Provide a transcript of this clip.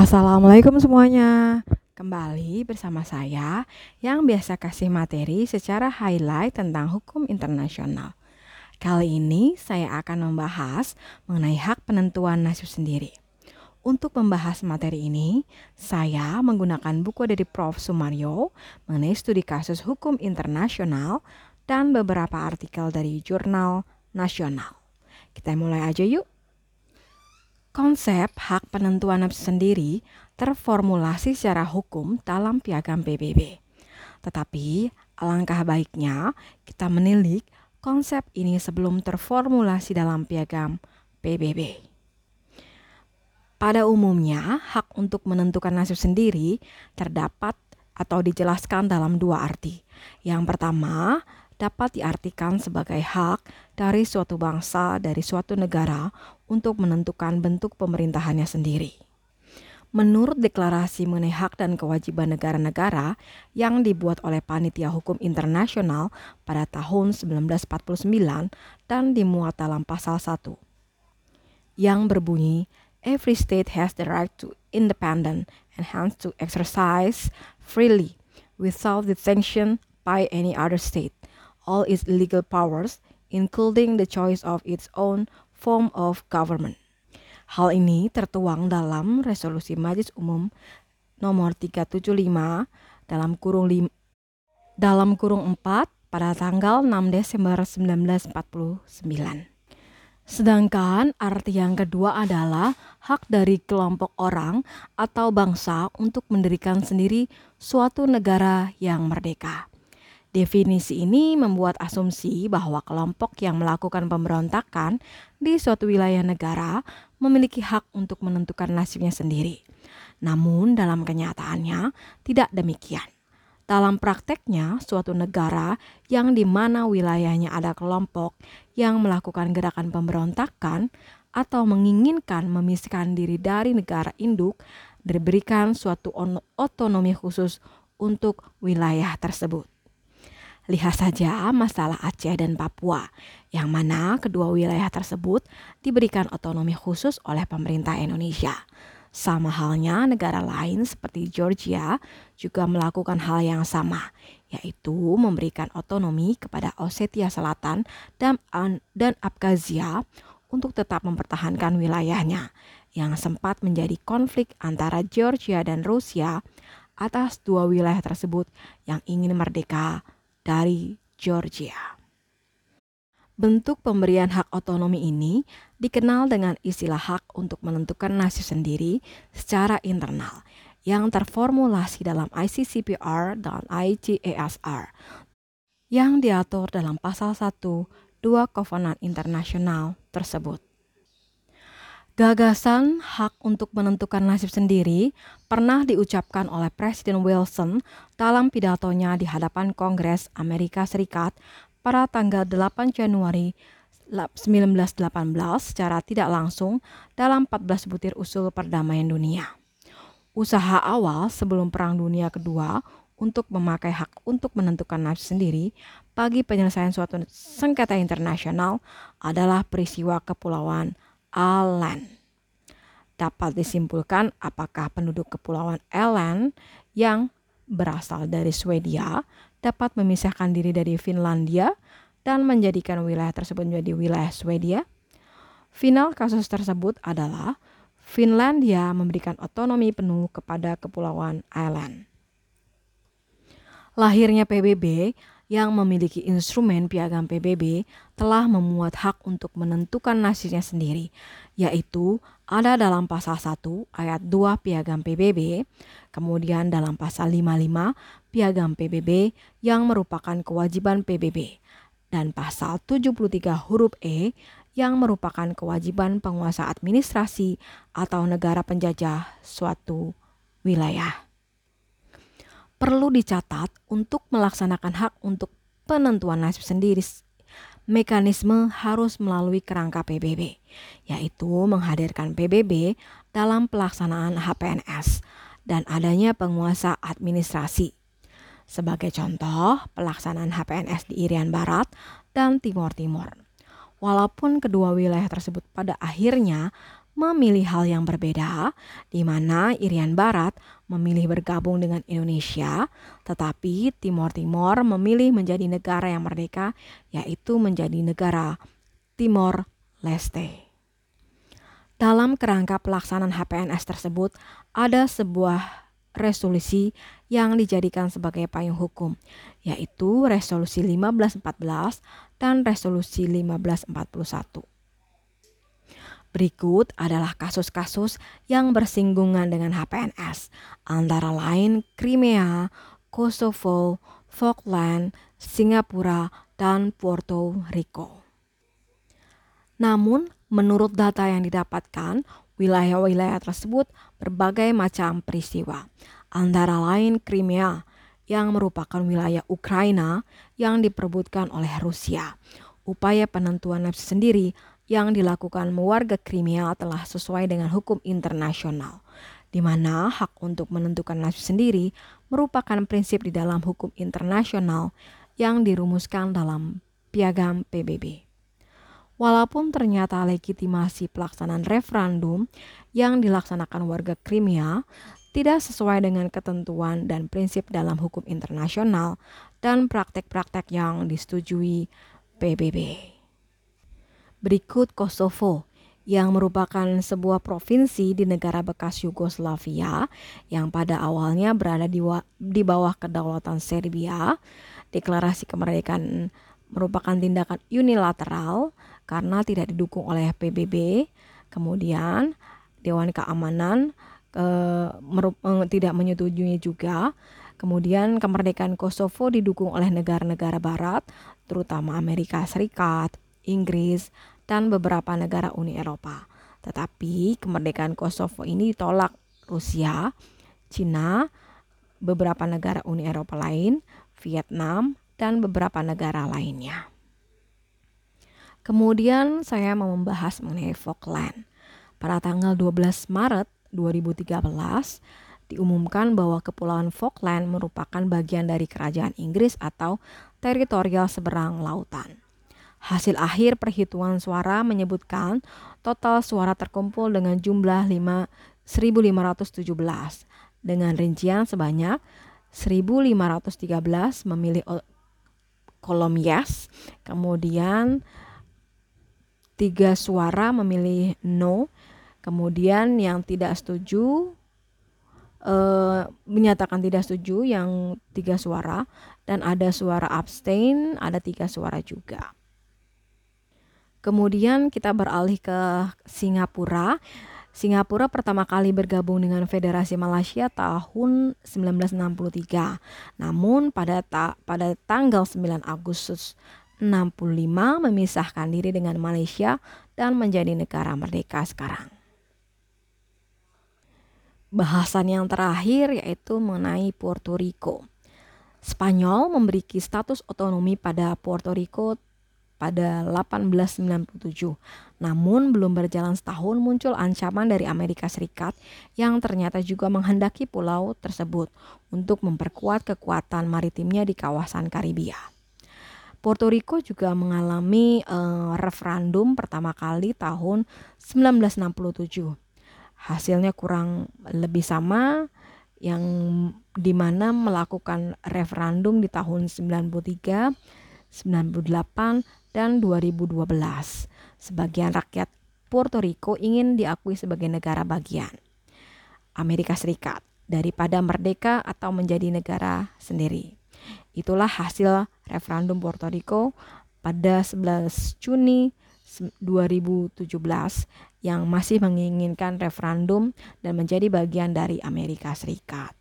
Assalamualaikum semuanya. Kembali bersama saya yang biasa kasih materi secara highlight tentang hukum internasional. Kali ini saya akan membahas mengenai hak penentuan nasib sendiri. Untuk membahas materi ini, saya menggunakan buku dari Prof. Sumaryo mengenai studi kasus hukum internasional dan beberapa artikel dari jurnal nasional. Kita mulai aja yuk. Konsep hak penentuan nafsu sendiri terformulasi secara hukum dalam piagam PBB. Tetapi alangkah baiknya kita menilik konsep ini sebelum terformulasi dalam piagam PBB. Pada umumnya, hak untuk menentukan nasib sendiri terdapat atau dijelaskan dalam dua arti. Yang pertama, dapat diartikan sebagai hak dari suatu bangsa dari suatu negara untuk menentukan bentuk pemerintahannya sendiri. Menurut deklarasi mengenai hak dan kewajiban negara-negara yang dibuat oleh Panitia Hukum Internasional pada tahun 1949 dan dimuat dalam pasal 1 yang berbunyi Every state has the right to independent and hence to exercise freely without detention by any other state all its legal powers, including the choice of its own form of government. Hal ini tertuang dalam Resolusi Majelis Umum nomor 375 dalam kurung lim, dalam kurung 4 pada tanggal 6 Desember 1949. Sedangkan arti yang kedua adalah hak dari kelompok orang atau bangsa untuk mendirikan sendiri suatu negara yang merdeka. Definisi ini membuat asumsi bahwa kelompok yang melakukan pemberontakan di suatu wilayah negara memiliki hak untuk menentukan nasibnya sendiri. Namun, dalam kenyataannya tidak demikian. Dalam prakteknya, suatu negara yang di mana wilayahnya ada kelompok yang melakukan gerakan pemberontakan atau menginginkan memisahkan diri dari negara induk diberikan suatu otonomi khusus untuk wilayah tersebut. Lihat saja masalah Aceh dan Papua, yang mana kedua wilayah tersebut diberikan otonomi khusus oleh pemerintah Indonesia. Sama halnya negara lain seperti Georgia juga melakukan hal yang sama, yaitu memberikan otonomi kepada Ossetia Selatan dan, dan Abkhazia untuk tetap mempertahankan wilayahnya yang sempat menjadi konflik antara Georgia dan Rusia atas dua wilayah tersebut yang ingin merdeka dari Georgia. Bentuk pemberian hak otonomi ini dikenal dengan istilah hak untuk menentukan nasib sendiri secara internal yang terformulasi dalam ICCPR dan ICASR yang diatur dalam pasal 1 dua kovenan internasional tersebut. Gagasan hak untuk menentukan nasib sendiri pernah diucapkan oleh Presiden Wilson dalam pidatonya di hadapan Kongres Amerika Serikat pada tanggal 8 Januari 1918 secara tidak langsung dalam 14 butir usul perdamaian dunia. Usaha awal sebelum Perang Dunia Kedua untuk memakai hak untuk menentukan nasib sendiri bagi penyelesaian suatu sengketa internasional adalah peristiwa Kepulauan Alan. Dapat disimpulkan apakah penduduk Kepulauan Alan yang berasal dari Swedia dapat memisahkan diri dari Finlandia dan menjadikan wilayah tersebut menjadi wilayah Swedia. Final kasus tersebut adalah Finlandia memberikan otonomi penuh kepada Kepulauan Island. Lahirnya PBB yang memiliki instrumen piagam PBB telah memuat hak untuk menentukan nasibnya sendiri, yaitu ada dalam pasal 1 ayat 2 piagam PBB, kemudian dalam pasal 55 piagam PBB yang merupakan kewajiban PBB, dan pasal 73 huruf E yang merupakan kewajiban penguasa administrasi atau negara penjajah suatu wilayah perlu dicatat untuk melaksanakan hak untuk penentuan nasib sendiri mekanisme harus melalui kerangka PBB, yaitu menghadirkan PBB dalam pelaksanaan HPNS dan adanya penguasa administrasi. Sebagai contoh, pelaksanaan HPNS di Irian Barat dan Timur Timur. Walaupun kedua wilayah tersebut pada akhirnya memilih hal yang berbeda, di mana Irian Barat memilih bergabung dengan Indonesia, tetapi Timor Timor memilih menjadi negara yang merdeka, yaitu menjadi negara Timor Leste. Dalam kerangka pelaksanaan HPNS tersebut, ada sebuah resolusi yang dijadikan sebagai payung hukum, yaitu Resolusi 1514 dan Resolusi 1541. Berikut adalah kasus-kasus yang bersinggungan dengan HPNS, antara lain Crimea, Kosovo, Falkland, Singapura, dan Puerto Rico. Namun, menurut data yang didapatkan, wilayah-wilayah tersebut berbagai macam peristiwa, antara lain Crimea, yang merupakan wilayah Ukraina yang diperebutkan oleh Rusia. Upaya penentuan nafsu sendiri yang dilakukan warga Crimea telah sesuai dengan hukum internasional, di mana hak untuk menentukan nasib sendiri merupakan prinsip di dalam hukum internasional yang dirumuskan dalam piagam PBB. Walaupun ternyata legitimasi pelaksanaan referendum yang dilaksanakan warga Crimea tidak sesuai dengan ketentuan dan prinsip dalam hukum internasional dan praktek-praktek yang disetujui PBB. Berikut Kosovo, yang merupakan sebuah provinsi di negara bekas Yugoslavia yang pada awalnya berada di, di bawah kedaulatan Serbia. Deklarasi kemerdekaan merupakan tindakan unilateral karena tidak didukung oleh PBB. Kemudian Dewan Keamanan eh, eh, tidak menyetujui juga. Kemudian kemerdekaan Kosovo didukung oleh negara-negara barat, terutama Amerika Serikat, Inggris, dan beberapa negara Uni Eropa. Tetapi kemerdekaan Kosovo ini ditolak Rusia, Cina, beberapa negara Uni Eropa lain, Vietnam, dan beberapa negara lainnya. Kemudian saya mau membahas mengenai Falkland. Pada tanggal 12 Maret 2013, diumumkan bahwa Kepulauan Falkland merupakan bagian dari kerajaan Inggris atau teritorial seberang lautan. Hasil akhir perhitungan suara menyebutkan total suara terkumpul dengan jumlah 5, 1517 dengan rincian sebanyak 1513 memilih kolom yes, kemudian tiga suara memilih no, kemudian yang tidak setuju uh, menyatakan tidak setuju yang tiga suara dan ada suara abstain, ada tiga suara juga. Kemudian kita beralih ke Singapura. Singapura pertama kali bergabung dengan Federasi Malaysia tahun 1963. Namun pada ta pada tanggal 9 Agustus 65 memisahkan diri dengan Malaysia dan menjadi negara merdeka sekarang. Bahasan yang terakhir yaitu mengenai Puerto Rico. Spanyol memberi status otonomi pada Puerto Rico pada 1897. Namun belum berjalan setahun muncul ancaman dari Amerika Serikat yang ternyata juga menghendaki pulau tersebut untuk memperkuat kekuatan maritimnya di kawasan Karibia. Puerto Rico juga mengalami uh, referendum pertama kali tahun 1967. Hasilnya kurang lebih sama yang di mana melakukan referendum di tahun 93, 98, dan 2012. Sebagian rakyat Puerto Rico ingin diakui sebagai negara bagian Amerika Serikat daripada merdeka atau menjadi negara sendiri. Itulah hasil referendum Puerto Rico pada 11 Juni 2017 yang masih menginginkan referendum dan menjadi bagian dari Amerika Serikat.